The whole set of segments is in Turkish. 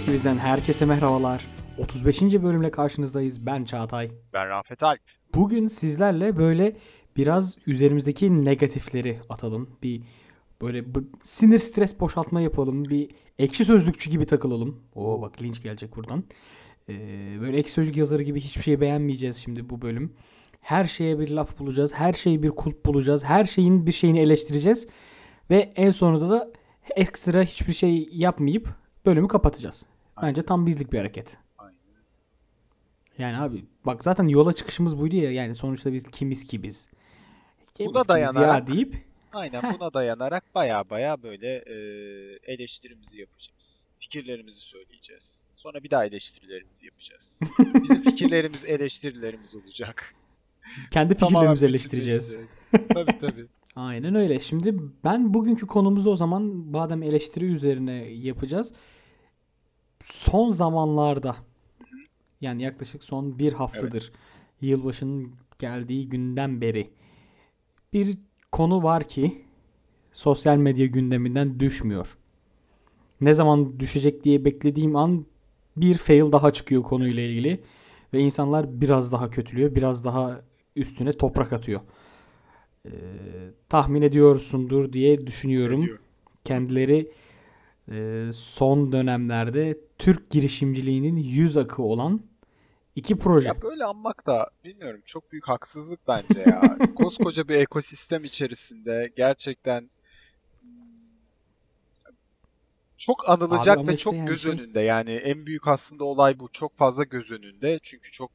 Kimiz ki bizden herkese merhabalar. 35. bölümle karşınızdayız. Ben Çağatay. Ben Rafet Alp. Bugün sizlerle böyle biraz üzerimizdeki negatifleri atalım. Bir böyle sinir stres boşaltma yapalım. Bir ekşi sözlükçü gibi takılalım. Oo bak linç gelecek buradan. Ee, böyle ekşi sözlük yazarı gibi hiçbir şey beğenmeyeceğiz şimdi bu bölüm. Her şeye bir laf bulacağız. Her şeyi bir kulp bulacağız. Her şeyin bir şeyini eleştireceğiz. Ve en sonunda da ekstra hiçbir şey yapmayıp bölümü kapatacağız. Bence tam bizlik bir hareket. Aynen. Yani abi bak zaten yola çıkışımız buydu ya yani sonuçta biz kimiz ki biz. Kimiz Buna biz ya dayanarak- deyip Aynen Heh. buna dayanarak baya baya böyle e, eleştirimizi yapacağız. Fikirlerimizi söyleyeceğiz. Sonra bir daha eleştirilerimizi yapacağız. Bizim fikirlerimiz eleştirilerimiz olacak. kendi fikirlerimizi eleştireceğiz. tabii tabii. Aynen öyle. Şimdi ben bugünkü konumuzu o zaman madem eleştiri üzerine yapacağız. Son zamanlarda yani yaklaşık son bir haftadır yılbaşının geldiği günden beri bir konu var ki sosyal medya gündeminden düşmüyor. Ne zaman düşecek diye beklediğim an bir fail daha çıkıyor konuyla ilgili ve insanlar biraz daha kötülüyor, biraz daha üstüne toprak atıyor. Ee, tahmin ediyorsundur diye düşünüyorum. Ediyor. Kendileri son dönemlerde Türk girişimciliğinin yüz akı olan iki proje. Ya böyle anmak da bilmiyorum çok büyük haksızlık bence ya. Koskoca bir ekosistem içerisinde gerçekten çok anılacak Abi ve çok yani göz şey- önünde. Yani en büyük aslında olay bu. Çok fazla göz önünde. Çünkü çok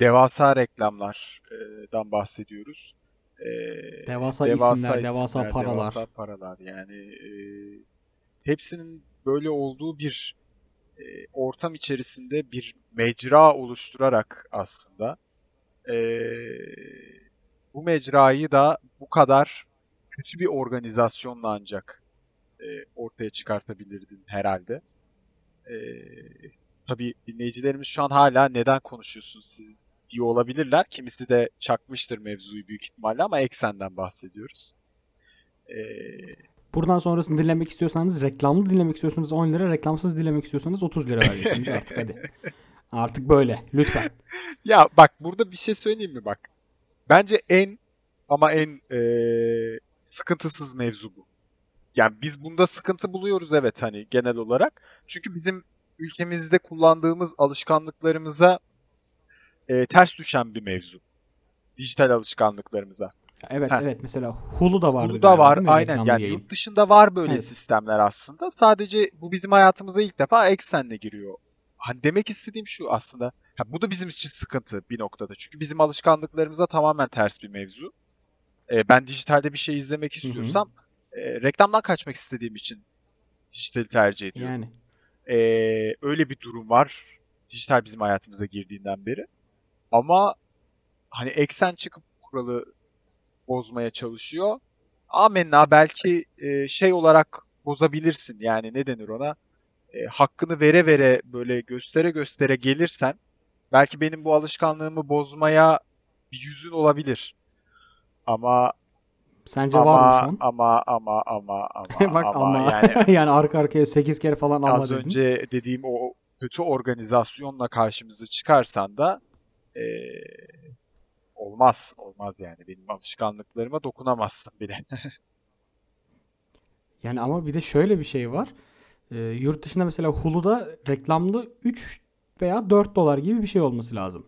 devasa reklamlardan bahsediyoruz. Ee, Devasa isimler, devasa paralar. Devasa paralar. Yani e, hepsinin böyle olduğu bir e, ortam içerisinde bir mecra oluşturarak aslında e, bu mecrayı da bu kadar kötü bir organizasyonla ancak e, ortaya çıkartabilirdin herhalde. E, tabii dinleyicilerimiz şu an hala neden konuşuyorsunuz siz diye olabilirler. Kimisi de çakmıştır mevzuyu büyük ihtimalle ama eksenden bahsediyoruz. E, Buradan sonrasını dinlemek istiyorsanız reklamlı dinlemek istiyorsanız 10 lira, reklamsız dinlemek istiyorsanız 30 lira vereceksiniz artık hadi. Artık böyle lütfen. Ya bak burada bir şey söyleyeyim mi bak. Bence en ama en eee, sıkıntısız mevzu bu. Yani biz bunda sıkıntı buluyoruz evet hani genel olarak. Çünkü bizim ülkemizde kullandığımız alışkanlıklarımıza eee, ters düşen bir mevzu. Dijital alışkanlıklarımıza. Evet Heh. evet mesela Hulu da vardı. Bunu da var aynen Reklamlı yani yayın. yurt dışında var böyle Evet. sistemler aslında. Sadece bu bizim hayatımıza ilk defa eksenle giriyor. Hani demek istediğim şu aslında. Ha, bu da bizim için sıkıntı bir noktada. Çünkü bizim alışkanlıklarımıza tamamen ters bir mevzu. Ee, ben dijitalde bir şey izlemek istiyorsam e, reklamdan kaçmak istediğim için dijitali tercih ediyorum. Yani Ee, öyle bir durum var. Dijital bizim hayatımıza girdiğinden beri. Ama hani eksen çıkıp kuralı bozmaya çalışıyor. Amenna belki e, şey olarak bozabilirsin. Yani ne denir ona? E, hakkını vere vere böyle göstere göstere gelirsen belki benim bu alışkanlığımı bozmaya bir yüzün olabilir. Ama sence var mı şu ama an? ama ama ama ama Bak ama, yani yani arka arkaya 8 kere falan ama az dedin. önce dediğim o kötü organizasyonla karşımıza çıkarsan da e, olmaz. Olmaz yani. Benim alışkanlıklarıma dokunamazsın bile. Yani ama bir de şöyle bir şey var. Ee, yurt dışında mesela Hulu'da reklamlı 3 veya 4 dolar gibi bir şey olması lazım.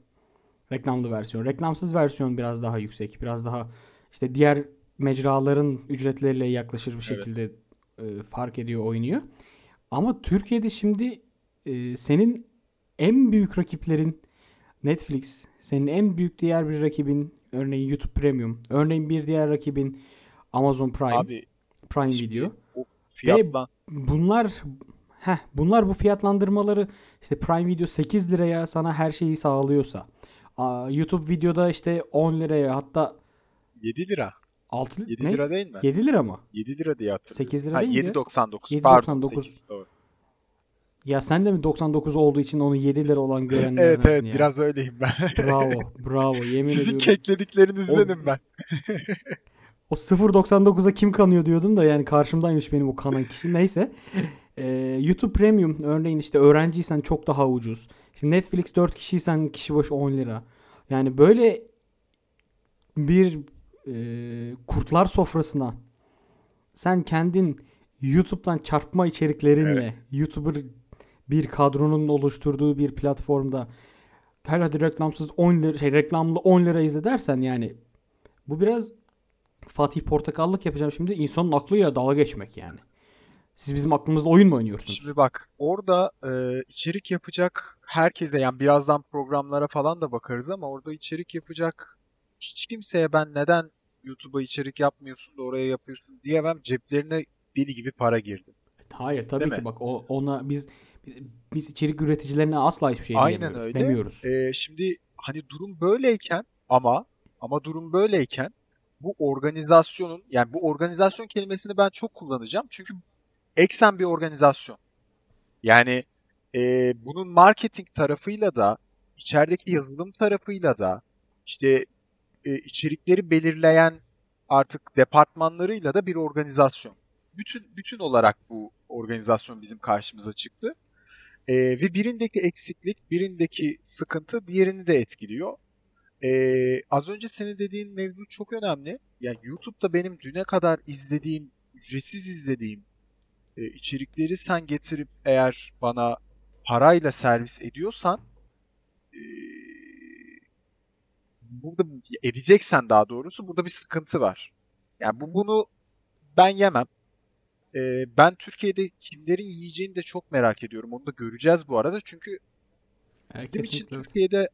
Reklamlı versiyon. Reklamsız versiyon biraz daha yüksek. Biraz daha işte diğer mecraların ücretleriyle yaklaşır bir Evet. şekilde e, fark ediyor, oynuyor. Ama Türkiye'de şimdi e, senin en büyük rakiplerin Netflix, senin en büyük diğer bir rakibin örneğin YouTube Premium, örneğin bir diğer rakibin Amazon Prime, Abi Prime Video. o fiyatla Bunlar heh, bunlar bu fiyatlandırmaları işte Prime Video 8 liraya sana her şeyi sağlıyorsa YouTube videoda işte 10 liraya hatta 7 lira. 6 7 ne? lira değil mi? 7 lira mı? 7 lira diye hatırlıyorum. 8 lira ha, değil mi ya? 7.99 7.99. pardon 8 doğru. Ya sen de mi 99 olduğu için onu 7 lira olan Evet görenlerdensin evet ya? biraz öyleyim ben. Bravo, bravo. Yemin Sizin ediyorum. keklediklerinizdenim ben. O 0.99'a kim kanıyor diyordum da yani karşımdaymış benim o kanan kişi. Neyse. Ee, YouTube Premium örneğin işte öğrenciysen çok daha ucuz. Şimdi Netflix 4 kişiysen kişi başı 10 lira. Yani böyle bir e, kurtlar sofrasına sen kendin YouTube'dan çarpma içeriklerinle Evet. YouTuber bir kadronun oluşturduğu bir platformda her hadi reklamsız 10 lira şey reklamlı 10 lira izle dersen yani bu biraz Fatih Portakallık yapacağım şimdi insanın aklıyla dalga geçmek yani. Siz bizim aklımızla oyun mu oynuyorsunuz? Şimdi bak orada e, içerik yapacak herkese yani birazdan programlara falan da bakarız ama orada içerik yapacak hiç kimseye ben neden YouTube'a içerik yapmıyorsun da oraya yapıyorsun diyemem. Ceplerine deli gibi para girdi. Hayır tabii Değil ki mi? bak o ona biz biz, biz içerik üreticilerine asla hiçbir şey Aynen diyemiyoruz. öyle. Demiyoruz. E, şimdi hani durum böyleyken ama ama durum böyleyken bu organizasyonun yani bu organizasyon kelimesini ben çok kullanacağım çünkü eksen bir organizasyon. Yani e, bunun marketing tarafıyla da içerideki yazılım tarafıyla da işte e, içerikleri belirleyen artık departmanlarıyla da bir organizasyon. Bütün bütün olarak bu organizasyon bizim karşımıza çıktı. E, ve birindeki eksiklik, birindeki sıkıntı diğerini de etkiliyor. E, az önce senin dediğin mevzu çok önemli. Yani YouTube'da benim düne kadar izlediğim, ücretsiz izlediğim e, içerikleri sen getirip eğer bana parayla servis ediyorsan e, burada edeceksen daha doğrusu burada bir sıkıntı var. Yani bu bunu ben yemem. E, ben Türkiye'de kimlerin yiyeceğini de çok merak ediyorum. Onu da göreceğiz bu arada. Çünkü Evet, bizim için öyle. Türkiye'de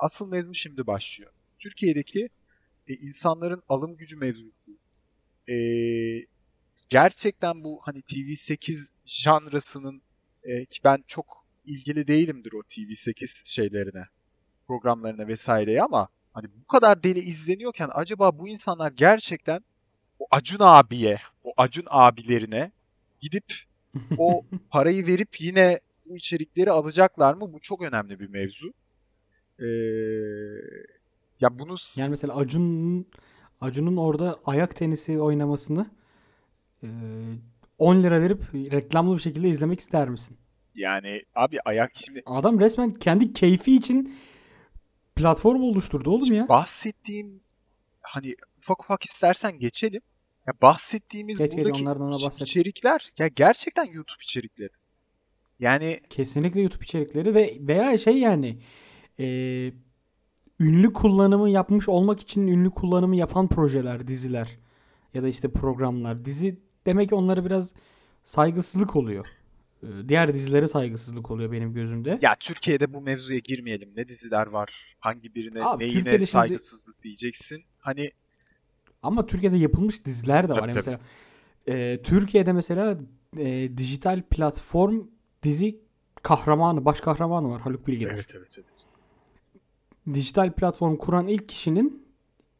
asıl mevzu şimdi başlıyor. Türkiye'deki e, insanların alım gücü mevzusu. E, gerçekten bu hani TV8 janrasının e, ki ben çok ilgili değilimdir o TV8 şeylerine, programlarına vesaireye ama hani bu kadar deli izleniyorken acaba bu insanlar gerçekten o Acun abiye, o Acun abilerine gidip o parayı verip yine bu içerikleri alacaklar mı? Bu çok önemli bir mevzu. Ee, ya bunu Yani mesela Acun'un Acun'un orada ayak tenisi oynamasını e, 10 lira verip reklamlı bir şekilde izlemek ister misin? yani abi ayak şimdi Adam resmen kendi keyfi için platform oluşturdu oğlum ya. bahsettiğim hani ufak ufak istersen geçelim. Ya bahsettiğimiz geç buradaki onlardan da içerikler ya gerçekten YouTube içerikleri. Yani Kesinlikle YouTube içerikleri ve veya şey yani e, ünlü kullanımı yapmış olmak için ünlü kullanımı yapan projeler, diziler ya da işte programlar. Dizi demek ki onlara biraz saygısızlık oluyor. E, Diğer dizilere saygısızlık oluyor benim gözümde. ya Türkiye'de bu mevzuya girmeyelim. Ne diziler var? Hangi birine Abi, neyine Türkiye'de şimdi- saygısızlık diyeceksin? Hani Ama Türkiye'de yapılmış diziler de var. Tabii, Yani tabii. mesela e, Türkiye'de mesela e, dijital platform dizi kahramanı, baş kahramanı var Haluk Bilginer. evet evet evet. dijital platform kuran ilk kişinin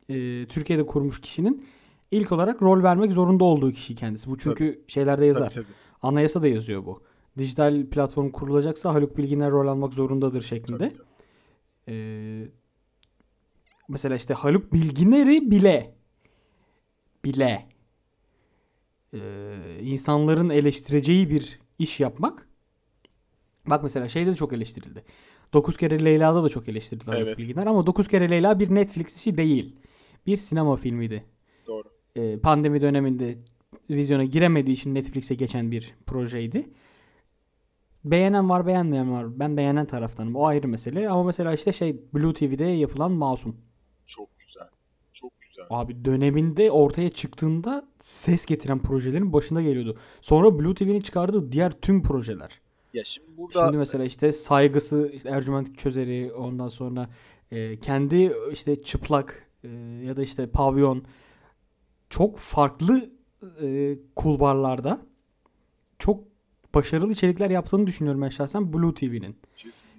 e, Türkiye'de kurmuş kişinin ilk olarak rol vermek zorunda olduğu kişi kendisi. Bu çünkü şeylerde yazar. Tabii tabii. Anayasada yazıyor bu. Dijital platform kurulacaksa Haluk Bilginer rol almak zorundadır şeklinde. tabii, tabii. E, mesela işte Haluk Bilginer'i bile bile e, insanların eleştireceği bir iş yapmak Bak mesela şeyde de çok eleştirildi. 9 kere Leyla'da da çok eleştirildi Evet. Bilginer ama 9 kere Leyla bir Netflix işi değil. Bir sinema filmiydi. Doğru. Ee, pandemi döneminde vizyona giremediği için Netflix'e geçen bir projeydi. Beğenen var beğenmeyen var. Ben beğenen taraftanım. O ayrı mesele. Ama mesela işte şey Blue TV'de yapılan Masum. Çok güzel. Güzel. Abi döneminde ortaya çıktığında ses getiren projelerin başında geliyordu. Sonra Blue TV'nin çıkardığı diğer tüm projeler. Ya şimdi burada Şimdi mesela işte saygısı işte Ercüment Çözeri ondan sonra e, kendi işte çıplak e, ya da işte pavyon çok farklı e, kulvarlarda çok başarılı içerikler yaptığını düşünüyorum ben şahsen Blue TV'nin.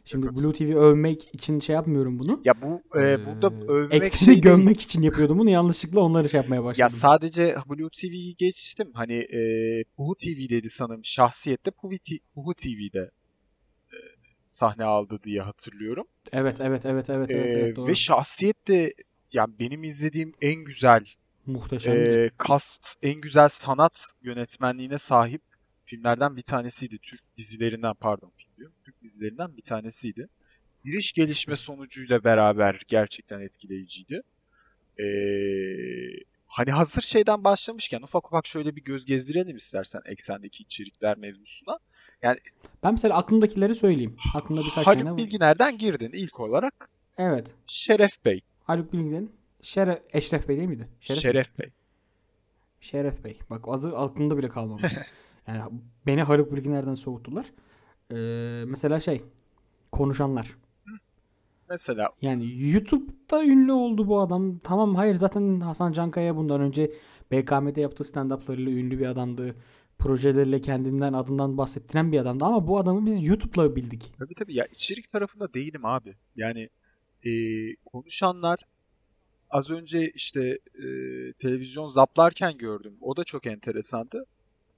Şimdi. Blue TV övmek için şey yapmıyorum bunu. ya bu e, Ee, burada övmek eksini şey değil. gömmek için yapıyordum bunu. Yanlışlıkla onları şey yapmaya Ya başladım. sadece Blue TV'yi geçtim. Hani e, Puhu TV'deydi sanırım. Şahsiyette Puhu TV'de e, sahne aldı diye hatırlıyorum. Evet evet evet evet evet, E, evet doğru. ve şahsiyet de ya benim izlediğim en güzel Muhteşemdi. e, cast, en güzel sanat yönetmenliğine sahip filmlerden bir tanesiydi. Türk dizilerinden pardon film diyorum. Türk dizilerinden bir tanesiydi. Giriş gelişme sonucuyla beraber gerçekten etkileyiciydi. Ee, hani hazır şeyden başlamışken ufak ufak şöyle bir göz gezdirelim istersen eksendeki içerikler mevzusuna. Ben mesela aklımdakileri söyleyeyim. Aklımda birkaç Haluk tane. Bilginer'den girdin ilk olarak. Evet. Şeref Bey. Haluk Bilginer'in Şeref, Eşref Bey değil miydi? Şeref, Bey. Bey. Şeref Bey. Bak adı aklımda bile kalmamış. yani beni Haluk Bilginer'den soğuttular. Ee, mesela şey konuşanlar. Mesela Yani YouTube'da ünlü oldu bu adam. Tamam hayır zaten Hasan Cankaya bundan önce BKM'de yaptığı stand-up'larıyla ünlü bir adamdı. Projeleriyle kendinden adından bahsettiren bir adamdı ama bu adamı biz YouTube'la bildik. tabii tabii ya içerik tarafında değilim abi. Yani e, konuşanlar az önce işte e, televizyon zaplarken gördüm. O da çok enteresandı.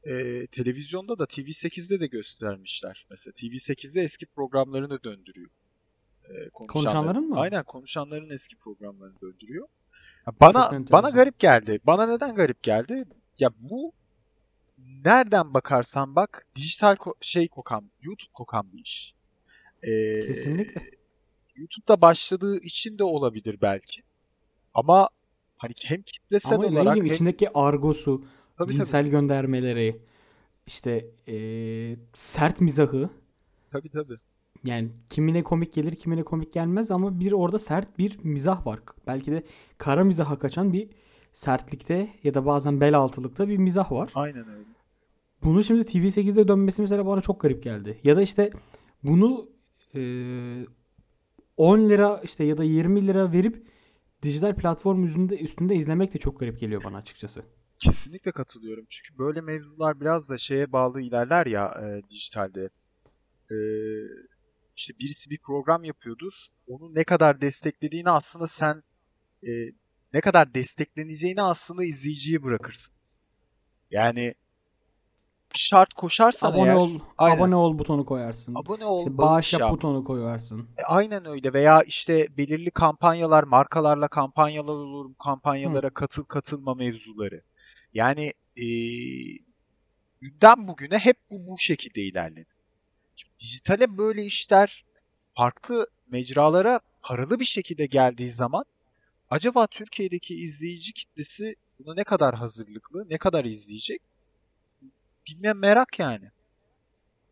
E, televizyonda da TV8'de de göstermişler. Mesela TV8'de eski programlarını döndürüyor. E, Konuşanların mı? Aynen konuşanların eski programlarını döndürüyor. Ya bana bana garip geldi. Bana neden garip geldi? Ya bu nereden bakarsan bak dijital ko- şey kokan, YouTube kokan bir iş. E, Kesinlikle. YouTube'da başladığı için de olabilir belki. Ama hani hem kitlesel Ama olarak hem içindeki argosu, tabii, tabii, cinsel göndermeleri, işte eee, sert mizahı. tabii tabii. Yani kimine komik gelir, kimine komik gelmez ama bir orada sert bir mizah var. Belki de kara mizaha kaçan bir sertlikte ya da bazen bel altılıkta bir mizah var. Aynen öyle. Bunu şimdi TV8'de dönmesi mesela bana çok garip geldi. Ya da işte bunu eee 10 lira işte ya da 20 lira verip dijital platform üstünde, üstünde izlemek de çok garip geliyor bana açıkçası. Kesinlikle katılıyorum. Çünkü böyle mevzular biraz da şeye bağlı ilerler ya e, dijitalde. E, işte birisi bir program yapıyordur. Onu ne kadar desteklediğini aslında sen e, ne kadar destekleneceğini aslında izleyiciye bırakırsın. Yani şart koşarsan Abone eğer, ol, aynen. abone ol butonu koyarsın. abone ol, İşte bağış yap yap. butonu koyarsın. E, Aynen öyle veya işte belirli kampanyalar, markalarla kampanyalar olur, kampanyalara katıl katılma mevzuları. Yani e, dünden bugüne hep bu bu şekilde ilerledi. Şimdi dijitale böyle işler farklı mecralara paralı bir şekilde geldiği zaman acaba Türkiye'deki izleyici kitlesi buna ne kadar hazırlıklı, ne kadar izleyecek? Bilmem merak yani.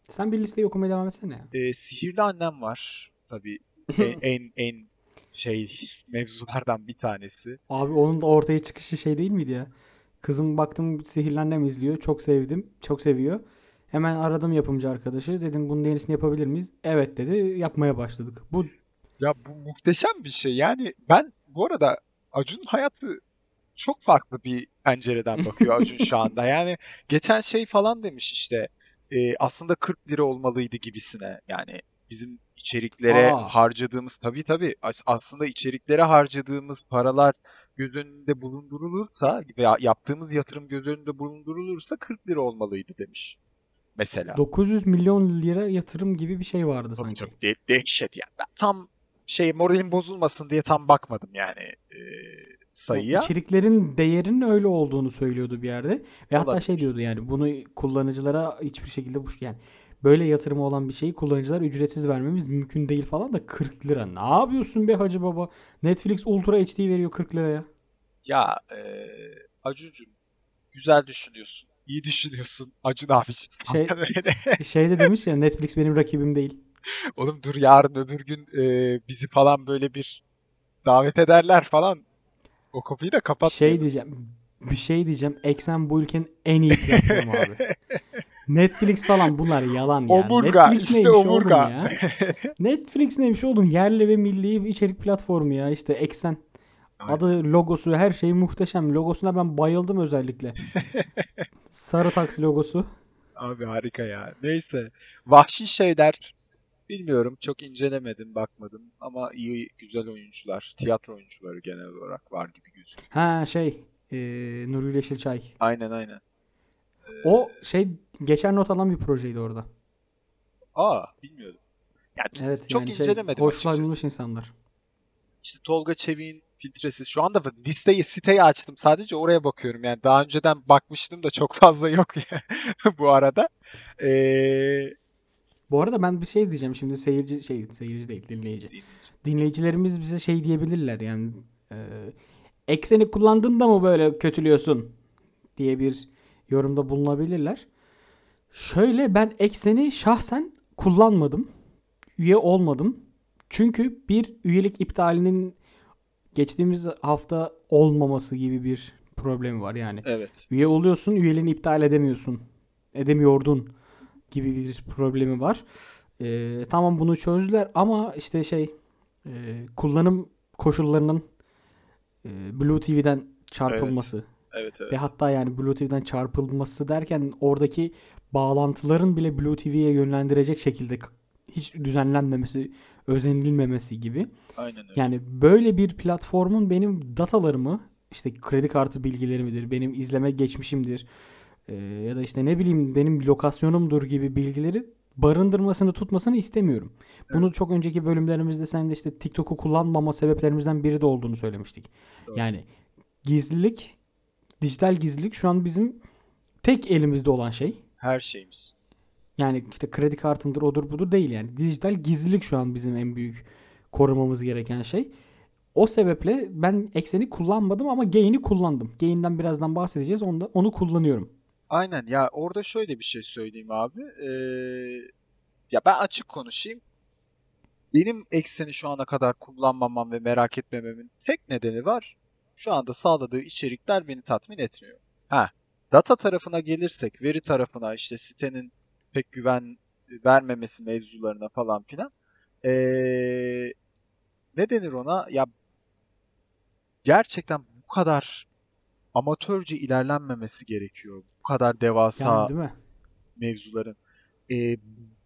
Sen bir listeyi okumaya devam etsene. ya. E, Sihirli Annem var tabii en, en en şey mevzulardan bir tanesi. Abi onun da ortaya çıkışı şey değil miydi ya? Kızım baktım Sihirli Annem izliyor. Çok sevdim. Çok seviyor. Hemen aradım yapımcı arkadaşı. Dedim bunun yenisini yapabilir miyiz? Evet dedi. Yapmaya başladık. Bu Ya bu muhteşem bir şey. Yani ben bu arada Acun'un hayatı çok farklı bir pencereden bakıyor Acun şu anda. Yani geçen şey falan demiş işte e, aslında 40 lira olmalıydı gibisine. Yani bizim içeriklere Aa. harcadığımız tabii tabii as- aslında içeriklere harcadığımız paralar göz önünde bulundurulursa veya yaptığımız yatırım göz önünde bulundurulursa 40 lira olmalıydı demiş. Mesela. 900 milyon lira yatırım gibi bir şey vardı Tabii sanki. tabii de- dehşet yani. Ben tam şey moralim bozulmasın diye tam bakmadım yani e, sayıya. İçeriklerin değerinin öyle olduğunu söylüyordu bir yerde. Ve hatta Olabilir. şey diyordu yani bunu kullanıcılara hiçbir şekilde bu yani böyle yatırımı olan bir şeyi kullanıcılara ücretsiz vermemiz mümkün değil falan da 40 lira. Ne yapıyorsun be hacı baba? Netflix Ultra HD veriyor 40 liraya. Ya e, Acun'cum güzel düşünüyorsun. iyi düşünüyorsun. Acun abiciğim Şey-. Şey de demiş ya Netflix benim rakibim değil. Oğlum dur yarın öbür gün e, bizi falan böyle bir davet ederler falan. O kapıyı da kapat. Şey diyeceğim. Bir şey diyeceğim. Eksen bu ülkenin en iyi platformu abi. Netflix falan bunlar yalan ya. Omurga Netflix işte omurga. ya? Netflix neymiş oğlum? Yerli ve milli bir içerik platformu ya. İşte Eksen. Adı, logosu, her şeyi muhteşem. Logosuna ben bayıldım özellikle. Sarı taksi logosu. Abi harika ya. Neyse. Vahşi şeyler bilmiyorum. Çok incelemedim, bakmadım. Ama iyi, güzel oyuncular. Tiyatro oyuncuları genel olarak var gibi gözüküyor. Ha şey, e, Nuri Yeşilçay. Aynen aynen. O şey geçer not alan bir projeydi orada. Aa bilmiyordum. Yani Evet çok yani şey, incelemedim hoşlanmış açıkçası. insanlar. İşte Tolga Çevik'in filtresiz. Şu anda listeyi siteyi açtım. Sadece oraya bakıyorum. Yani daha önceden bakmıştım da çok fazla yok bu arada. Ee, Bu arada ben bir şey diyeceğim şimdi seyirci şey seyirci değil dinleyici. Dinleyicilerimiz bize şey diyebilirler yani e, ekseni kullandığında mı böyle kötülüyorsun diye bir yorumda bulunabilirler. Şöyle ben ekseni şahsen kullanmadım. Üye olmadım. Çünkü bir üyelik iptalinin geçtiğimiz hafta olmaması gibi bir problemi var yani. evet. Üye oluyorsun, üyeliğini iptal edemiyorsun. Edemiyordun gibi bir problemi var. Ee, tamam bunu çözdüler ama işte şey e, kullanım koşullarının e, Blue TV'den çarpılması Evet evet. ve hatta yani Blue TV'den çarpılması derken oradaki bağlantıların bile Blue TV'ye yönlendirecek şekilde hiç düzenlenmemesi, özenilmemesi gibi. Aynen öyle. Yani böyle bir platformun benim datalarımı işte kredi kartı bilgilerimidir, benim izleme geçmişimdir e, ya da işte ne bileyim benim lokasyonumdur gibi bilgileri barındırmasını tutmasını istemiyorum. Bunu çok önceki bölümlerimizde sen de işte TikTok'u kullanmama sebeplerimizden biri de olduğunu söylemiştik. Doğru. Yani gizlilik, dijital gizlilik şu an bizim tek elimizde olan şey. Her şeyimiz. Yani işte kredi kartındır odur budur değil yani. Dijital gizlilik şu an bizim en büyük korumamız gereken şey. O sebeple ben ekseni kullanmadım ama gain'i kullandım. Gain'den birazdan bahsedeceğiz. Onu, da, onu kullanıyorum. Aynen ya orada şöyle bir şey söyleyeyim abi. Ee, ya ben açık konuşayım. Benim ekseni şu ana kadar kullanmamam ve merak etmememin tek nedeni var. Şu anda sağladığı içerikler beni tatmin etmiyor. Ha, data tarafına gelirsek, veri tarafına işte sitenin pek güven vermemesi mevzularına falan filan. Ee, ne denir ona? Ya gerçekten bu kadar amatörce ilerlenmemesi gerekiyor. Bu kadar devasa Yani değil mi? mevzuların. Ee,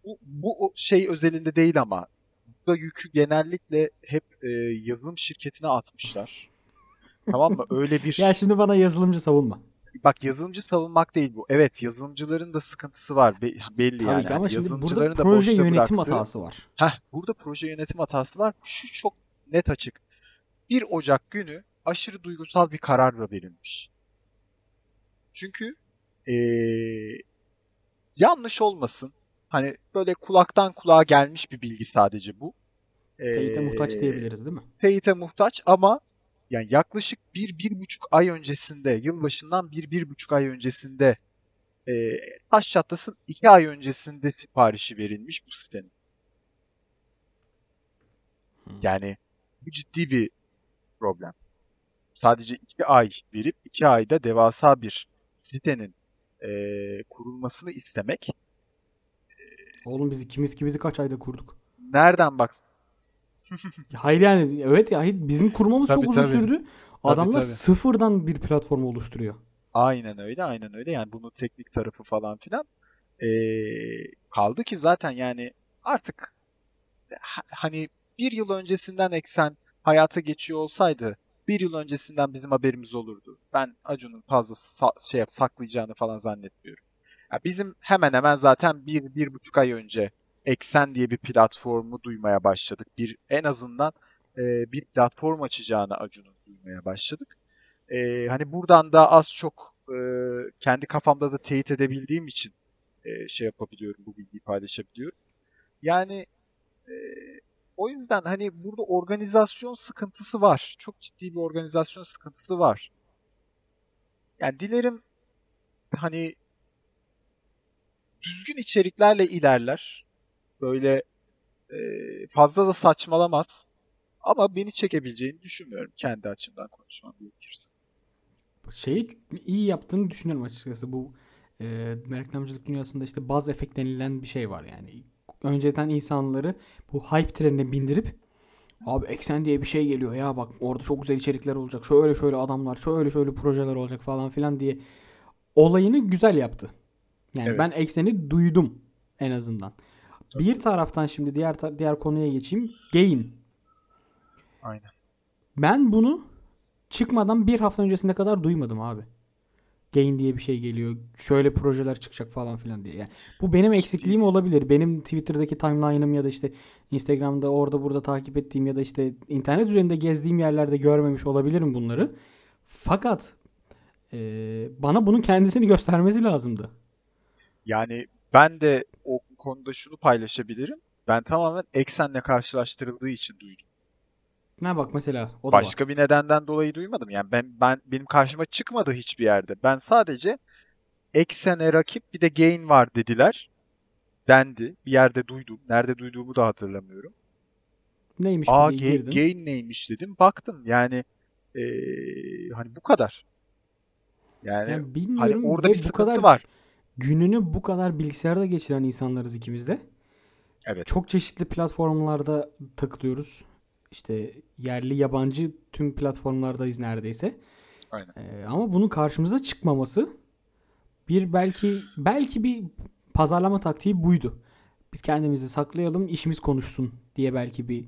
bu, bu şey özelinde değil ama burada yükü genellikle hep e, yazılım şirketine atmışlar. tamam mı? Öyle bir Ya şimdi bana yazılımcı savunma. Bak yazılımcı savunmak değil bu. Evet yazılımcıların da sıkıntısı var be- belli Tabii yani. Hani ama burada yazılımcıların da proje yönetim bıraktığı- hatası var. Heh, burada proje yönetim hatası var. Şu çok net açık. 1 Ocak günü aşırı duygusal bir kararla verilmiş. Çünkü eee, yanlış olmasın. Hani böyle kulaktan kulağa gelmiş bir bilgi sadece bu. Teyite muhtaç diyebiliriz değil mi? teyite muhtaç ama yani yaklaşık bir, bir buçuk ay öncesinde, yılbaşından bir, bir buçuk ay öncesinde e, taş çatlasın iki ay öncesinde siparişi verilmiş bu sitenin. Hı. Yani bu ciddi bir problem. Sadece iki ay verip iki ayda devasa bir sitenin e, kurulmasını istemek Oğlum biz ikimiz ikimizi kaç ayda kurduk? nereden bak Hayır yani evet ya bizim kurmamız Tabii, çok uzun tabii. sürdü. Adamlar tabii. sıfırdan bir platform oluşturuyor. Aynen öyle, aynen öyle. Yani bunun teknik tarafı falan filan. Ee, kaldı ki zaten yani artık ha- hani bir yıl öncesinden eksen hayata geçiyor olsaydı bir yıl öncesinden bizim haberimiz olurdu. Ben Acun'un fazla sa- şey yap, saklayacağını falan zannetmiyorum. Ya bizim hemen hemen zaten bir, bir buçuk ay önce Eksen diye bir platformu duymaya başladık. Bir en azından e, bir platform açacağını Acun'un duymaya başladık. E, hani buradan da az çok e, kendi kafamda da teyit edebildiğim için e, şey yapabiliyorum, bu bilgiyi paylaşabiliyorum. Yani e, o yüzden hani burada organizasyon sıkıntısı var. Çok ciddi bir organizasyon sıkıntısı var. Yani dilerim hani düzgün içeriklerle ilerler. Böyle e, fazla da saçmalamaz. Ama beni çekebileceğini düşünmüyorum kendi açımdan konuşmam gerekirse. Şeyi iyi yaptığını düşünüyorum açıkçası. Bu e, reklamcılık dünyasında işte baz efekt denilen bir şey var yani. Önceden insanları bu hype trenine bindirip abi Eksen diye bir şey geliyor ya bak orada çok güzel içerikler olacak. Şöyle şöyle adamlar, şöyle şöyle projeler olacak falan filan diye olayını güzel yaptı. Yani Evet. ben Eksen'i duydum en azından. Bir taraftan şimdi diğer diğer konuya geçeyim. Gain. Aynen. Ben bunu çıkmadan bir hafta öncesine kadar duymadım abi. gain diye bir şey geliyor. Şöyle projeler çıkacak falan filan diye. Yani bu benim eksikliğim olabilir. Benim Twitter'daki timeline'ım ya da işte Instagram'da orada burada takip ettiğim ya da işte internet üzerinde gezdiğim yerlerde görmemiş olabilirim bunları. Fakat e, bana bunun kendisini göstermesi lazımdı. Yani ben de o konuda şunu paylaşabilirim. Ben tamamen eksenle karşılaştırıldığı için duydum. Ne bak mesela o da var. Başka bir nedenden dolayı duymadım. Yani ben ben benim karşıma çıkmadı hiçbir yerde. Ben sadece eksene rakip bir de gain var dediler. Dendi. Bir yerde duydum. Nerede duyduğumu da hatırlamıyorum. Neymiş Aa bu diye ga- girdin. gain neymiş dedim. Baktım yani eee, hani bu kadar. Yani Yani hani bilmiyorum orada ve bir sıkıntı kadar var. Gününü bu kadar bilgisayarda geçiren insanlarız ikimiz de. Evet. Çok çeşitli platformlarda takılıyoruz. İşte yerli yabancı tüm platformlardayız neredeyse. Aynen. Ee, ama bunun karşımıza çıkmaması bir belki belki bir pazarlama taktiği buydu. Biz kendimizi saklayalım, işimiz konuşsun diye belki bir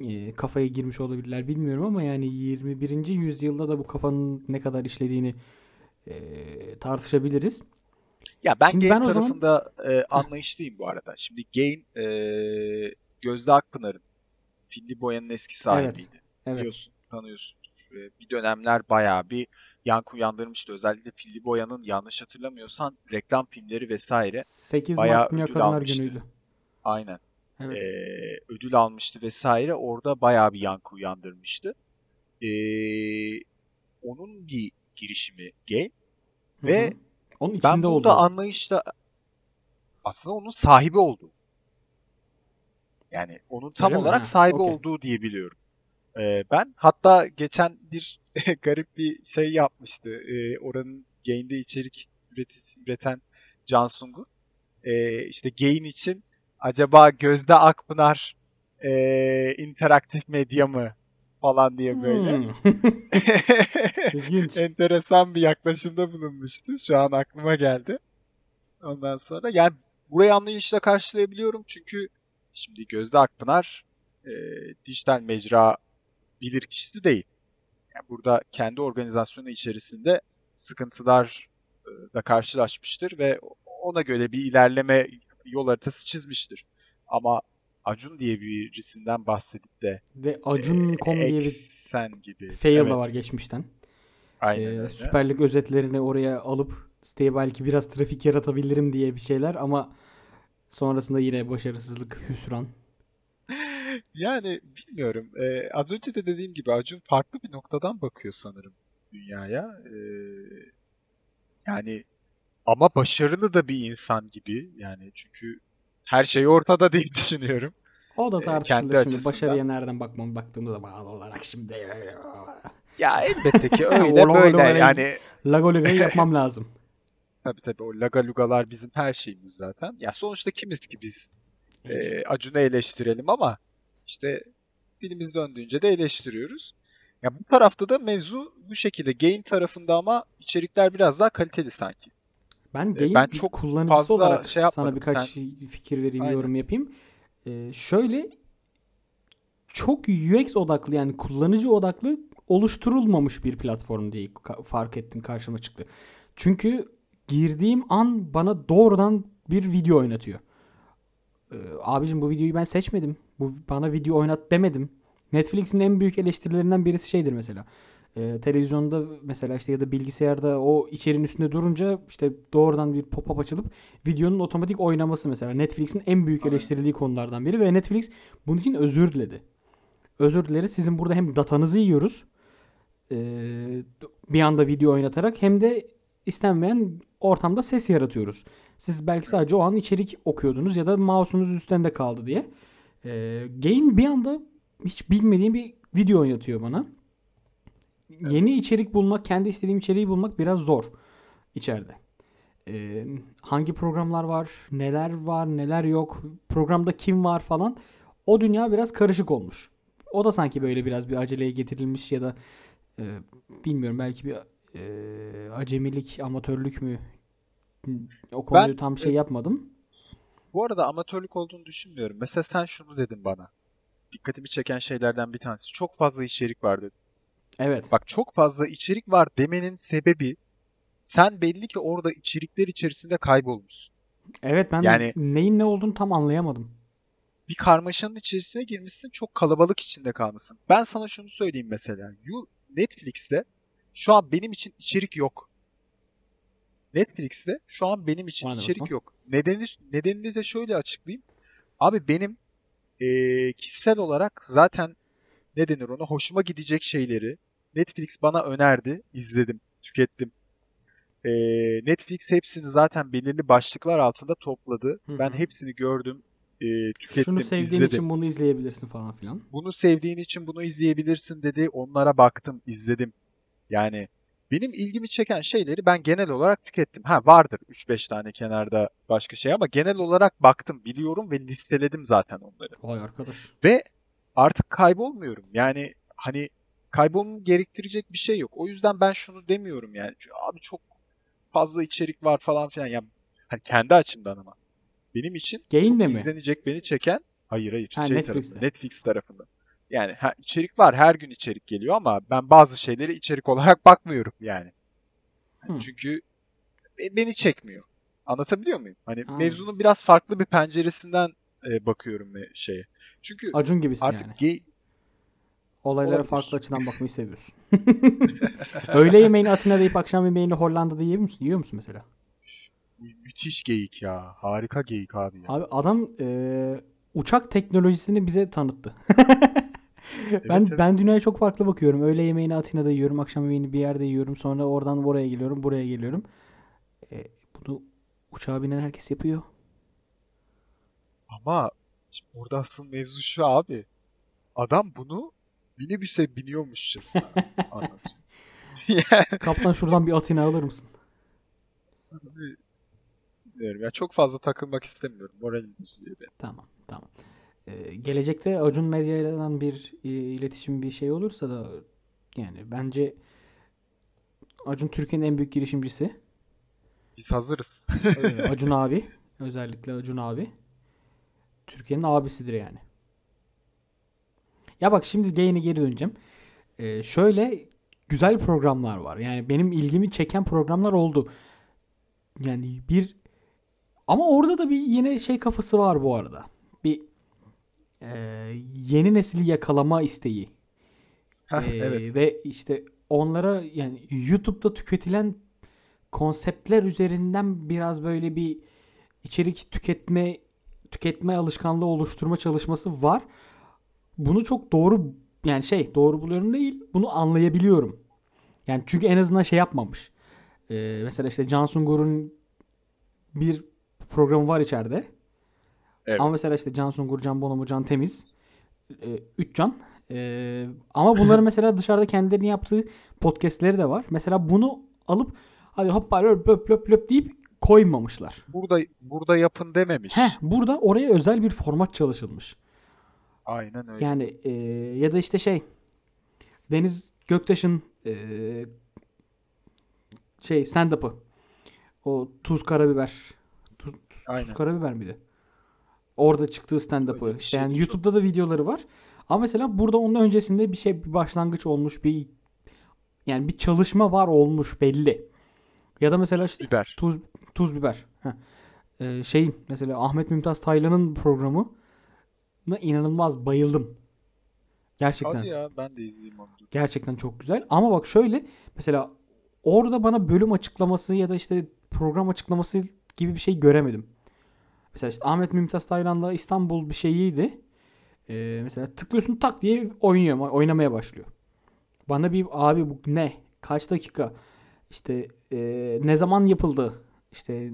e, kafaya girmiş olabilirler bilmiyorum ama yani 21. yüzyılda da bu kafanın ne kadar işlediğini e, tartışabiliriz. Ya ben Şimdi Gain ben o zaman- tarafında e, anlayışlıyım bu arada. Şimdi Gain e, Gözde Akpınar'ın Filli Boya'nın eski sahibiydi. Evet. Biliyorsun, tanıyorsundur. E, bir dönemler bayağı bir yankı uyandırmıştı. Özellikle Filli Boya'nın yanlış hatırlamıyorsan reklam filmleri vesaire 8 bayağı Mart ödül almıştı. Günü'ydü. aynen Evet. e, ödül almıştı vesaire. Orada bayağı bir yankı uyandırmıştı. E, onun bir girişimi Gain. Hı ve hı. Onun Ben içinde burada oldu. anlayışla aslında onun sahibi olduğu. Yani onun tam Öyle mi? olarak Ha, sahibi okey. olduğu diye biliyorum. Ee, ben hatta geçen bir garip bir şey yapmıştı. Ee, oranın Gain'de içerik üretici, üreten Cansungu. Ee, işte Gain için acaba Gözde Akpınar ee, interaktif medya mı falan diye böyle. Hmm. İlginç. enteresan bir yaklaşımda bulunmuştu. Şu an aklıma geldi. Ondan sonra yani burayı anlayışla karşılayabiliyorum çünkü şimdi Gözde Akpınar e, dijital mecra bilir kişisi değil. Yani burada kendi organizasyonu içerisinde sıkıntılar e, da karşılaşmıştır ve ona göre bir ilerleme yol haritası çizmiştir. Ama Acun diye birisinden bahsedip de Ve Acun.com diye bir eksen gibi. fail Evet, var geçmişten. Aynen Ee, öyle. Süper Lig özetlerini oraya alıp siteye belki biraz trafik yaratabilirim diye bir şeyler ama sonrasında yine başarısızlık, hüsran. Yani bilmiyorum. Ee, az önce de dediğim gibi Acun farklı bir noktadan bakıyor sanırım dünyaya. Ee, yani ama başarılı da bir insan gibi. Yani çünkü her şey ortada diye düşünüyorum. O da Ee, tartışılır kendi şimdi. açısından. Başarıya nereden bakmam baktığımıza bağlı olarak şimdi. Ya elbette ki öyle böyle yani Lago Liga'yı yapmam lazım. tabii tabii o lagalugalar bizim her şeyimiz zaten. Ya sonuçta kimiz ki biz e, Acun'u eleştirelim ama işte dilimiz döndüğünce de eleştiriyoruz. Ya bu tarafta da mevzu bu şekilde. Gain tarafında ama içerikler biraz daha kaliteli sanki. Ben Ee, game ben çok kullanıcısı fazla olarak şey sana birkaç fikir vereyim, Aynen. yorum yapayım. Ee, şöyle çok UX odaklı yani kullanıcı odaklı oluşturulmamış bir platform diye fark ettim karşıma çıktı. Çünkü girdiğim an bana doğrudan bir video oynatıyor. Ee, abicim bu videoyu ben seçmedim. Bu bana video oynat demedim. Netflix'in en büyük eleştirilerinden birisi şeydir mesela. Ee, televizyonda mesela işte ya da bilgisayarda o içeriğin üstünde durunca işte doğrudan bir pop-up açılıp videonun otomatik oynaması mesela Netflix'in en büyük Aynen. eleştirildiği konulardan biri ve Netflix bunun için özür diledi. Özür dileriz. Sizin burada hem datanızı yiyoruz ee, bir anda video oynatarak hem de istenmeyen ortamda ses yaratıyoruz. Siz belki sadece o an içerik okuyordunuz ya da mouse'unuz üstünde kaldı diye. Ee, game bir anda hiç bilmediğim bir video oynatıyor bana. Yeni içerik bulmak, kendi istediğim içeriği bulmak biraz zor içeride. Ee, hangi programlar var, neler var, neler yok, programda kim var falan. O dünya biraz karışık olmuş. O da sanki böyle biraz bir aceleye getirilmiş ya da e, bilmiyorum belki bir e, acemilik, amatörlük mü? O konuyu tam şey yapmadım. Bu arada amatörlük olduğunu düşünmüyorum. Mesela sen şunu dedin bana. Dikkatimi çeken şeylerden bir tanesi. Çok fazla içerik var dedin. Evet. Bak çok fazla içerik var demenin sebebi sen belli ki orada içerikler içerisinde kaybolmuşsun. Evet ben Yani- neyin ne olduğunu tam anlayamadım. Bir karmaşanın içerisine girmişsin, çok kalabalık içinde kalmışsın. Ben sana şunu söyleyeyim mesela. Netflix'te şu an benim için içerik yok. Netflix'te şu an benim için Hadi içerik bakalım. yok. Nedeni nedenini de şöyle açıklayayım. Abi benim eee, kişisel olarak zaten ne denir ona hoşuma gidecek şeyleri Netflix bana önerdi, izledim, tükettim. Eee, Netflix hepsini zaten belirli başlıklar altında topladı. Hı Ben hepsini gördüm, eee, tükettim, Şunu sevdiğin izledim. için bunu izleyebilirsin falan filan. Bunu sevdiğin için bunu izleyebilirsin dedi. Onlara baktım, izledim. Yani benim ilgimi çeken şeyleri ben genel olarak tükettim. Ha vardır 3-5 tane kenarda başka şey ama genel olarak baktım, biliyorum ve listeledim zaten onları. Vay arkadaş. Ve artık kaybolmuyorum. Yani hani kaybolmamı gerektirecek bir şey yok. O yüzden ben şunu demiyorum yani. Abi çok fazla içerik var falan filan. Ya hani kendi açımdan ama. Benim için Gain'de çok mi? izlenecek beni çeken hayır hayır Ha, şey Netflix'te. tarafında Netflix tarafında. Yani ha, içerik var her gün içerik geliyor ama ben bazı şeyleri içerik olarak bakmıyorum yani. Hı. Çünkü be- beni çekmiyor. Anlatabiliyor muyum? Hani Anladım. mevzunun biraz farklı bir penceresinden e, bakıyorum şeye. Çünkü Acun gibisin artık yani. Olaylara Olabilir. farklı açıdan bakmayı seviyorsun. Öğle yemeğini Atina'da yiyip akşam yemeğini Hollanda'da yiyor musun? Yiyor musun mesela? mü- müthiş geyik ya. Harika geyik abi ya. Abi adam e, uçak teknolojisini bize tanıttı. ben evet. ben dünyaya çok farklı bakıyorum. Öğle yemeğini Atina'da yiyorum, akşam yemeğini bir yerde yiyorum. Sonra oradan oraya geliyorum, buraya geliyorum. E, bunu uçağa binen herkes yapıyor. Ama orada asıl mevzu şu abi. Adam bunu minibüse biniyormuşçasına anlatıyor. Kaptan şuradan bir Atina alır mısın? bilmiyorum ya çok fazla takılmak istemiyorum. Moralim bozuluyor benim. Tamam, tamam. Ee, gelecekte Acun Medya'dan bir e, iletişim bir şey olursa da yani bence Acun Türkiye'nin en büyük girişimcisi. Biz hazırız. Acun abi, özellikle Acun abi. Türkiye'nin abisidir yani. Ya bak şimdi gayine geri döneceğim. Ee, şöyle güzel programlar var. Yani benim ilgimi çeken programlar oldu. Yani bir ama orada da bir yine şey kafası var bu arada. Bir e, yeni nesili yakalama isteği. Heh, Ee, evet. Ve işte onlara yani YouTube'da tüketilen konseptler üzerinden biraz böyle bir içerik tüketme tüketme alışkanlığı oluşturma çalışması var. Bunu çok doğru yani şey doğru buluyorum değil. Bunu anlayabiliyorum. Yani çünkü en azından şey yapmamış. Ee, mesela işte Can Sungur'un bir programı var içeride. Evet. Ama mesela işte Can Sungur, Can Bonomo, Can Temiz. E, üç can. E, ama bunların mesela dışarıda kendilerinin yaptığı podcastleri de var. Mesela bunu alıp hadi hoppa löp löp löp löp deyip koymamışlar. Burada burada yapın dememiş. Heh, burada oraya özel bir format çalışılmış. Aynen öyle. Yani e, ya da işte şey Deniz Göktaş'ın e, şey stand-up'ı. O tuz karabiber. Tuz, tuz, Aynen. tuz karabiber miydi? Orada çıktığı stand-up'ı. İşte şey yani oldu. YouTube'da da videoları var. Ama mesela burada onun öncesinde bir şey bir başlangıç olmuş bir yani bir çalışma var olmuş belli. Ya da mesela işte Biber. Tuz tuz biber. Heh. Ee, şeyin mesela Ahmet Mümtaz Taylan'ın programı inanılmaz bayıldım. Gerçekten. Hadi ya ben de izleyeyim onu. Gerçekten çok güzel. Ama bak şöyle mesela orada bana bölüm açıklaması ya da işte program açıklaması gibi bir şey göremedim. Mesela işte Ahmet Mümtaz Taylan'da İstanbul bir şeyiydi. Ee, mesela tıklıyorsun tak diye oynuyor, oynamaya başlıyor. Bana bir abi bu ne? Kaç dakika? İşte e, ne zaman yapıldı? İşte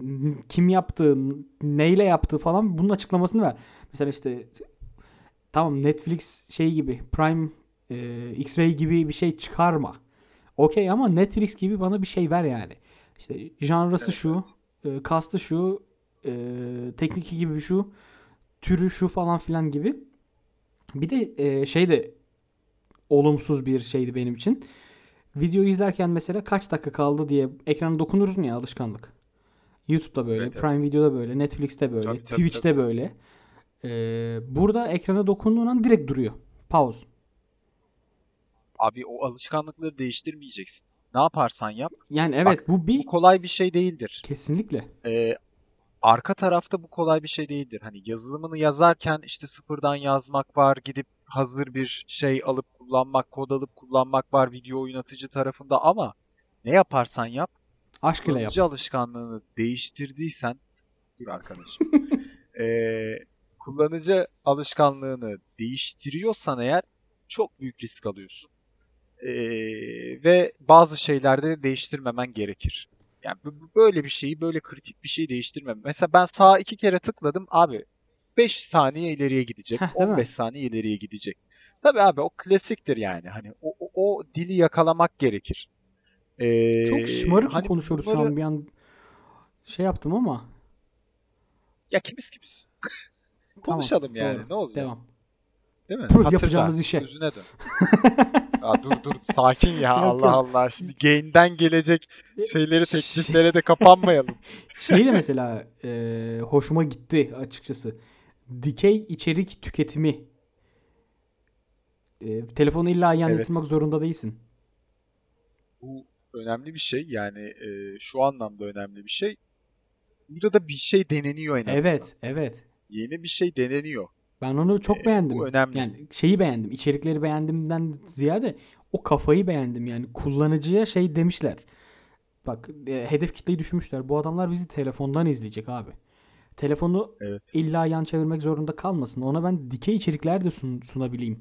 kim yaptı? Neyle yaptı falan bunun açıklamasını ver. Mesela işte tamam Netflix şey gibi Prime e, X-Ray gibi bir şey çıkarma. Okey ama Netflix gibi bana bir şey ver yani. İşte janrası Evet, şu, e, kastı şu, e, tekniki gibi şu, türü şu falan filan gibi. Bir de e, şey de olumsuz bir şeydi benim için. Video izlerken mesela kaç dakika kaldı diye ekrana dokunursun ya alışkanlık. YouTube'da böyle, Evet, evet. Prime Video'da böyle, Netflix'te böyle, Tabii, tabii, Twitch'te tabii. böyle. Ee, burada ekrana dokunduğun an direkt duruyor. Pause. Abi o alışkanlıkları değiştirmeyeceksin. ne yaparsan yap. Yani evet Bak, bu bir Bu kolay bir şey değildir. kesinlikle. Ee, arka tarafta bu kolay bir şey değildir. Hani yazılımını yazarken işte sıfırdan yazmak var, gidip hazır bir şey alıp kullanmak, kod alıp kullanmak var video oynatıcı tarafında ama ne yaparsan yap, Aşk ile yap. alışkanlığını değiştirdiysen, dur arkadaşım, Ee, kullanıcı alışkanlığını değiştiriyorsan eğer çok büyük risk alıyorsun. Ee, ve bazı şeylerde değiştirmemen gerekir. Yani böyle bir şeyi, böyle kritik bir şeyi değiştirmem. Mesela ben sağa iki kere tıkladım abi 5 saniye ileriye gidecek, Heh, değil mi? 15 saniye ileriye gidecek. Tabii abi o klasiktir yani. Hani o, o, o dili yakalamak gerekir. Ee, Çok şımarık hani konuşuyoruz şu bunları- an bir an şey yaptım ama Ya kimiz kimiz. Tamam. Konuşalım yani. doğru. Ne olacak? Devam. Değil mi? Puh, Hatırla, yapacağımız işe. Özüne dön. ya dur dur sakin ya Allah. Allah. Şimdi gain'den gelecek şeyleri Şey- tekliflere de kapanmayalım. Şey de mesela e, hoşuma gitti açıkçası. Dikey içerik tüketimi. E, telefonu illa yan Evet. getirmek zorunda değilsin. Bu önemli bir şey. Yani e, şu anlamda önemli bir şey. Burada da bir şey deneniyor en azından. Evet, evet. Yeni bir şey deneniyor. Ben onu çok E, beğendim. bu önemli. Yani şeyi beğendim. içerikleri beğendimden ziyade o kafayı beğendim. Yani kullanıcıya şey demişler. Bak e, hedef kitleyi düşünmüşler. Bu adamlar bizi telefondan izleyecek abi. Telefonu Evet. illa yan çevirmek zorunda kalmasın. Ona ben dikey içerikler de sun- sunabileyim.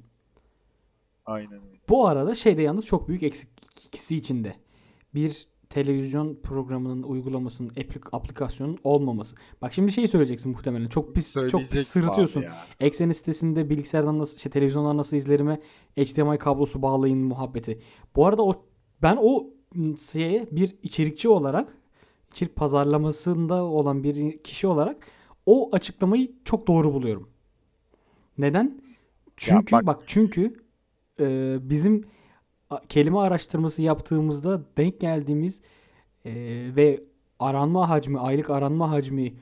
Aynen öyle. Bu arada şeyde yalnız çok büyük eksik ikisi içinde. Bir televizyon programının uygulamasının aplik- aplikasyonun olmaması. Bak şimdi şey söyleyeceksin muhtemelen. Çok pis çok pis sırıtıyorsun. ya. Eksen sitesinde bilgisayardan nasıl şey televizyondan nasıl izlerime HDMI kablosu bağlayın muhabbeti. Bu arada o ben o şeye bir içerikçi olarak içerik pazarlamasında olan bir kişi olarak o açıklamayı çok doğru buluyorum. Neden? Çünkü bak- bak, çünkü e, bizim kelime araştırması yaptığımızda denk geldiğimiz e, ve aranma hacmi, aylık aranma hacmi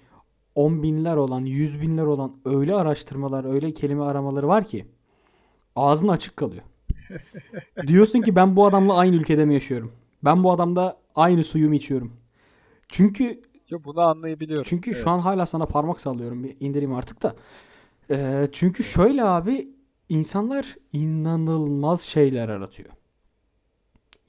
10 binler olan, 100 binler olan öyle araştırmalar, öyle kelime aramaları var ki ağzın açık kalıyor. Diyorsun ki ben bu adamla aynı ülkede mi yaşıyorum? Ben bu adamda aynı suyu mu içiyorum? Çünkü Yo, bunu anlayabiliyorum. çünkü Evet. şu an hala sana parmak sallıyorum. Bir indireyim artık da. Ee, çünkü şöyle abi insanlar inanılmaz şeyler aratıyor.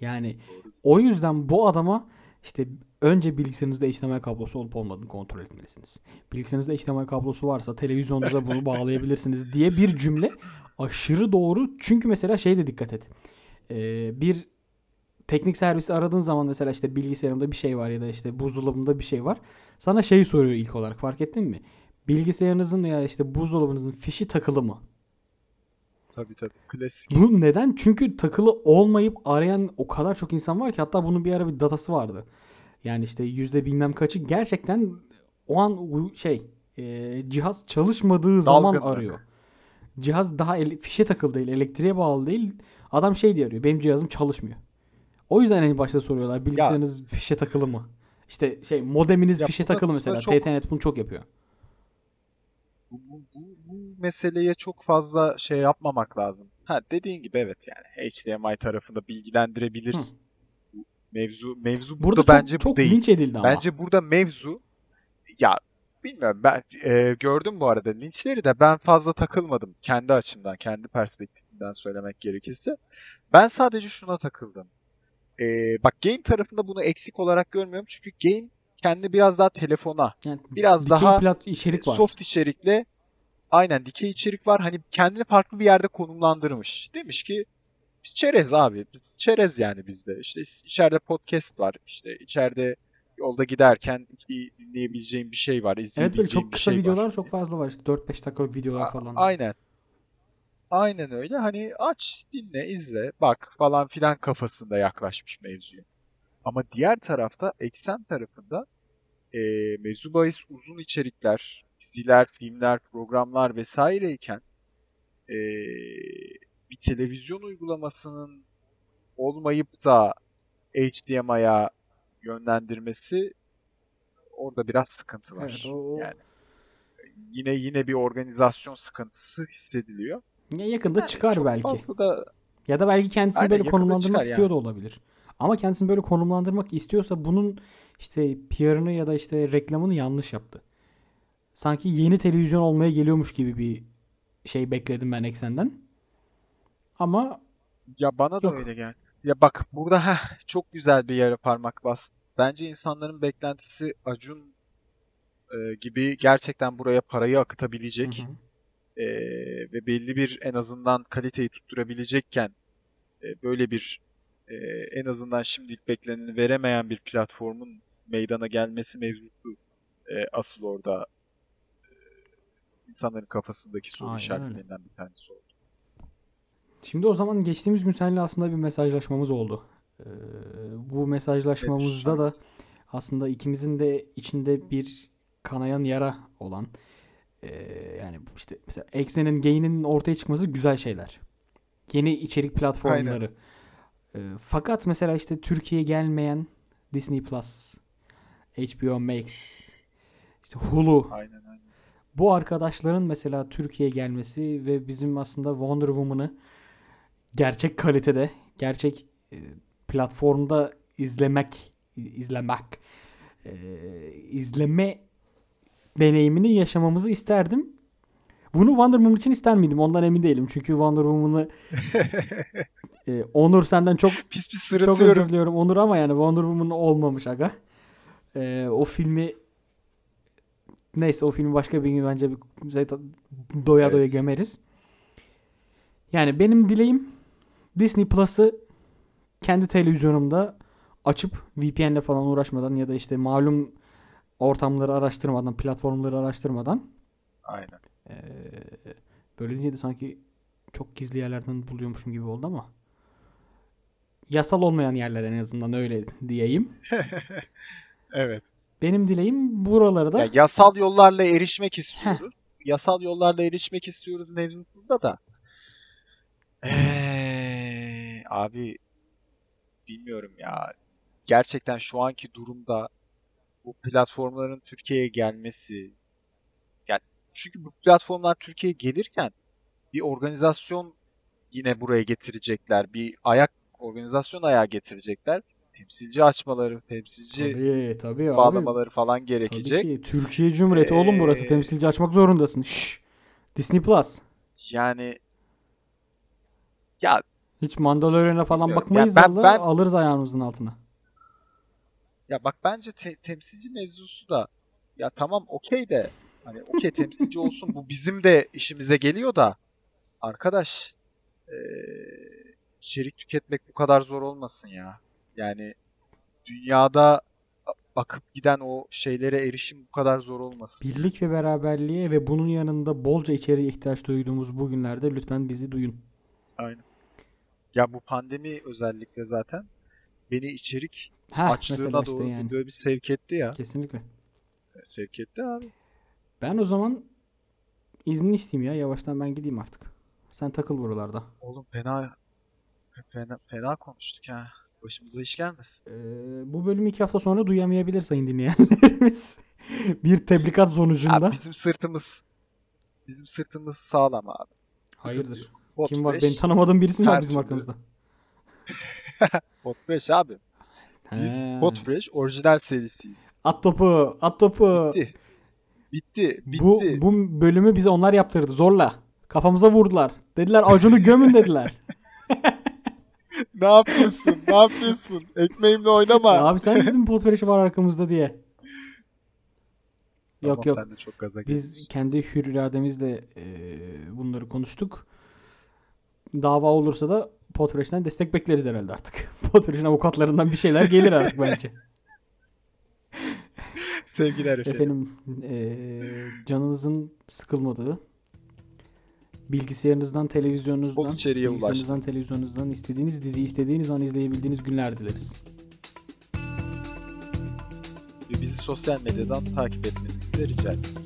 Yani o yüzden bu adama işte önce bilgisayarınızda HDMI kablosu olup olmadığını kontrol etmelisiniz. Bilgisayarınızda HDMI kablosu varsa televizyonunuza bunu bağlayabilirsiniz diye bir cümle aşırı doğru. Çünkü mesela şey de dikkat et. Ee, bir teknik servisi aradığın zaman mesela işte bilgisayarımda bir şey var ya da işte buzdolabımda bir şey var. Sana şeyi soruyor ilk olarak fark ettin mi? Bilgisayarınızın ya işte buzdolabınızın fişi takılı mı? Tabii tabii. Klasik. Bu neden? Çünkü takılı olmayıp arayan o kadar çok insan var ki hatta bunun bir ara bir datası vardı. Yani işte yüzde bilmem kaçı gerçekten o an şey e, cihaz çalışmadığı zaman Dalgınlık. arıyor. Cihaz daha ele- fişe takılı değil, elektriğe bağlı değil. Adam şey diye arıyor. Benim cihazım çalışmıyor. O yüzden en başta soruyorlar. Bilgisayarınız fişe takılı mı? İşte şey modeminiz Ya fişe takılı mesela. çok- TTNet bunu çok yapıyor. Bu, bu, bu meseleye çok fazla şey yapmamak lazım. Ha dediğin gibi evet yani HDMI tarafında bilgilendirebilirsin. Bu mevzu mevzu burada, Burada çok, bence çok bu değil. linç edildi ama. Bence burada mevzu ya bilmiyorum ben e, gördüm bu arada linçleri de ben fazla takılmadım kendi açımdan, kendi perspektifimden söylemek gerekirse. Ben sadece şuna takıldım. E, bak Gain tarafında bunu eksik olarak görmüyorum çünkü Gain kendi biraz daha telefona, Yani biraz daha plat içerik var. soft içerikle aynen dikey içerik var. Hani kendini farklı bir yerde konumlandırmış. Demiş ki biz çerez abi. Biz çerez yani bizde. İşte içeride podcast var. İşte içeride yolda giderken dinleyebileceğim bir şey var. Evet böyle çok kısa şey videolar var. çok fazla var. İşte 4-5 dakikalık videolar A- falan. Aynen. Aynen öyle. Hani aç, dinle, izle, bak falan filan kafasında yaklaşmış mevzuya. Ama diğer tarafta eksen tarafında e, mevzu bahis uzun içerikler, diziler, filmler, programlar vesaireyken e, bir televizyon uygulamasının olmayıp da HDMI'ya yönlendirmesi orada biraz sıkıntı var. Evet, o, Yani yine yine bir organizasyon sıkıntısı hissediliyor. Ya yakında Yani çıkar belki. fazla da Ya da belki kendisini Aynen, böyle konumlandırmak istiyor da olabilir. Ama kendisini böyle konumlandırmak istiyorsa bunun işte PR'ını ya da işte reklamını yanlış yaptı. Sanki yeni televizyon olmaya geliyormuş gibi bir şey bekledim ben Eksen'den. Ama Ya bana da Yok. öyle geldi. Ya bak burada heh, çok güzel bir yere parmak bastı. Bence insanların beklentisi Acun e, gibi gerçekten buraya parayı akıtabilecek Hı hı. e, ve belli bir en azından kaliteyi tutturabilecekken e, böyle bir e, en azından şimdilik bekleneni veremeyen bir platformun meydana gelmesi mevzusu e, asıl orada insanların kafasındaki soru Aynen işaretlerinden bir tanesi oldu. Şimdi o zaman geçtiğimiz gün seninle aslında bir mesajlaşmamız oldu. Ee, bu mesajlaşmamızda da aslında ikimizin de içinde bir kanayan yara olan eee, yani işte mesela Eksen'in Gain'in ortaya çıkması güzel şeyler. Yeni içerik platformları. Eee, fakat mesela işte Türkiye'ye gelmeyen Disney Plus, HBO Max, işte Hulu Aynen aynen. Bu arkadaşların mesela Türkiye'ye gelmesi ve bizim aslında Wonder Woman'ı gerçek kalitede, gerçek e, platformda izlemek, izlemek, e, izleme deneyimini yaşamamızı isterdim. Bunu Wonder Woman için ister miydim? Ondan emin değilim. Çünkü Wonder Woman'ı e, Onur senden çok Pis pis çok sırıtıyorum. özür diliyorum Onur ama yani Wonder Woman olmamış aga. E, o filmi neyse o filmi başka bir gün bence bir zaten doya doya Evet. gömeriz. Yani benim dileğim Disney Plus'ı kendi televizyonumda açıp VPN'le falan uğraşmadan ya da işte malum ortamları araştırmadan, platformları araştırmadan Aynen. eee böyle deyince de sanki çok gizli yerlerden buluyormuşum gibi oldu ama yasal olmayan yerler en azından öyle diyeyim. Evet. Benim dileğim buraları da Ya yasal yollarla erişmek istiyoruz. Yasal yollarla erişmek istiyoruz mevzusunda da. Eee, abi bilmiyorum ya. Gerçekten şu anki durumda bu platformların Türkiye'ye gelmesi ya çünkü bu platformlar Türkiye'ye gelirken bir organizasyon yine buraya getirecekler. Bir ayak organizasyon ayağı getirecekler. Temsilci açmaları, temsilci tabii tabii abi. bağlamaları falan Tabii gerekecek. ki Türkiye Cumhuriyeti oğlum burası Ee, temsilci açmak zorundasın. Şşş. Disney Plus. Yani ya Hiç Mandalorian'a falan Bilmiyorum. bakmayız Ya ben- vallahi, ben- alırız ayağımızın altına. ya bak bence te- temsilci mevzusu da ya tamam okey de hani okey temsilci olsun bu bizim de işimize geliyor da arkadaş eee, içerik tüketmek bu kadar zor olmasın ya. Yani dünyada akıp giden o şeylere erişim bu kadar zor olmasın. Birlik ve beraberliğe ve bunun yanında bolca içeriğe ihtiyaç duyduğumuz bu günlerde lütfen bizi duyun. Aynen. Ya bu pandemi özellikle zaten beni içerik Ha açlığına mesela işte doğru yani. böyle bir sevk etti ya. Kesinlikle. Sevk etti abi. Ben o zaman izni isteyeyim ya. Yavaştan ben gideyim artık. Sen takıl buralarda. Oğlum fena fena, fena konuştuk ha. Başımıza iş gelmesin. Ee, bu bölümü iki hafta sonra duyamayabilir sayın dinleyenlerimiz. Bir tebligat sonucunda. Abi bizim sırtımız bizim sırtımız sağlam abi. Sıkıntı Hayırdır? yok. Bot Kim var? Beni tanımadığım birisi mi var bizim türlü. arkamızda? Bot abi. Biz He. Bot orijinal serisiyiz. At topu, at topu. Bitti. Bitti. Bitti. Bu bu bölümü bize onlar yaptırdı zorla. Kafamıza vurdular. Dediler Acun'u gömün dediler. Ne yapıyorsun? ne yapıyorsun? Ekmeğimle oynama. Ya abi sen dedin potfreşi var arkamızda diye. Tamam, Yok yok. Sen de çok gaza Biz geliyorsun. kendi hür irademizle e, bunları konuştuk. Dava olursa da Potfresh'ten destek bekleriz herhalde artık. Potfresh'in avukatlarından bir şeyler gelir artık bence. Sevgiler efendim. Efendim e, canınızın sıkılmadığı bilgisayarınızdan, televizyonunuzdan, içeriğe bilgisayarınızdan, ulaştınız. televizyonunuzdan istediğiniz diziyi istediğiniz an izleyebildiğiniz günler dileriz. Bizi sosyal medyadan takip etmenizi de rica ederiz.